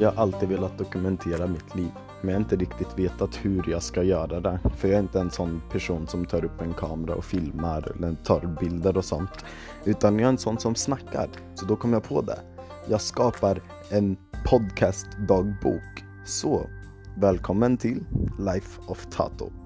Jag har alltid velat dokumentera mitt liv, men jag har inte riktigt vetat hur jag ska göra det. För jag är inte en sån person som tar upp en kamera och filmar eller tar bilder och sånt. Utan jag är en sån som snackar. Så då kom jag på det. Jag skapar en podcast-dagbok. Så, välkommen till Life of Tato.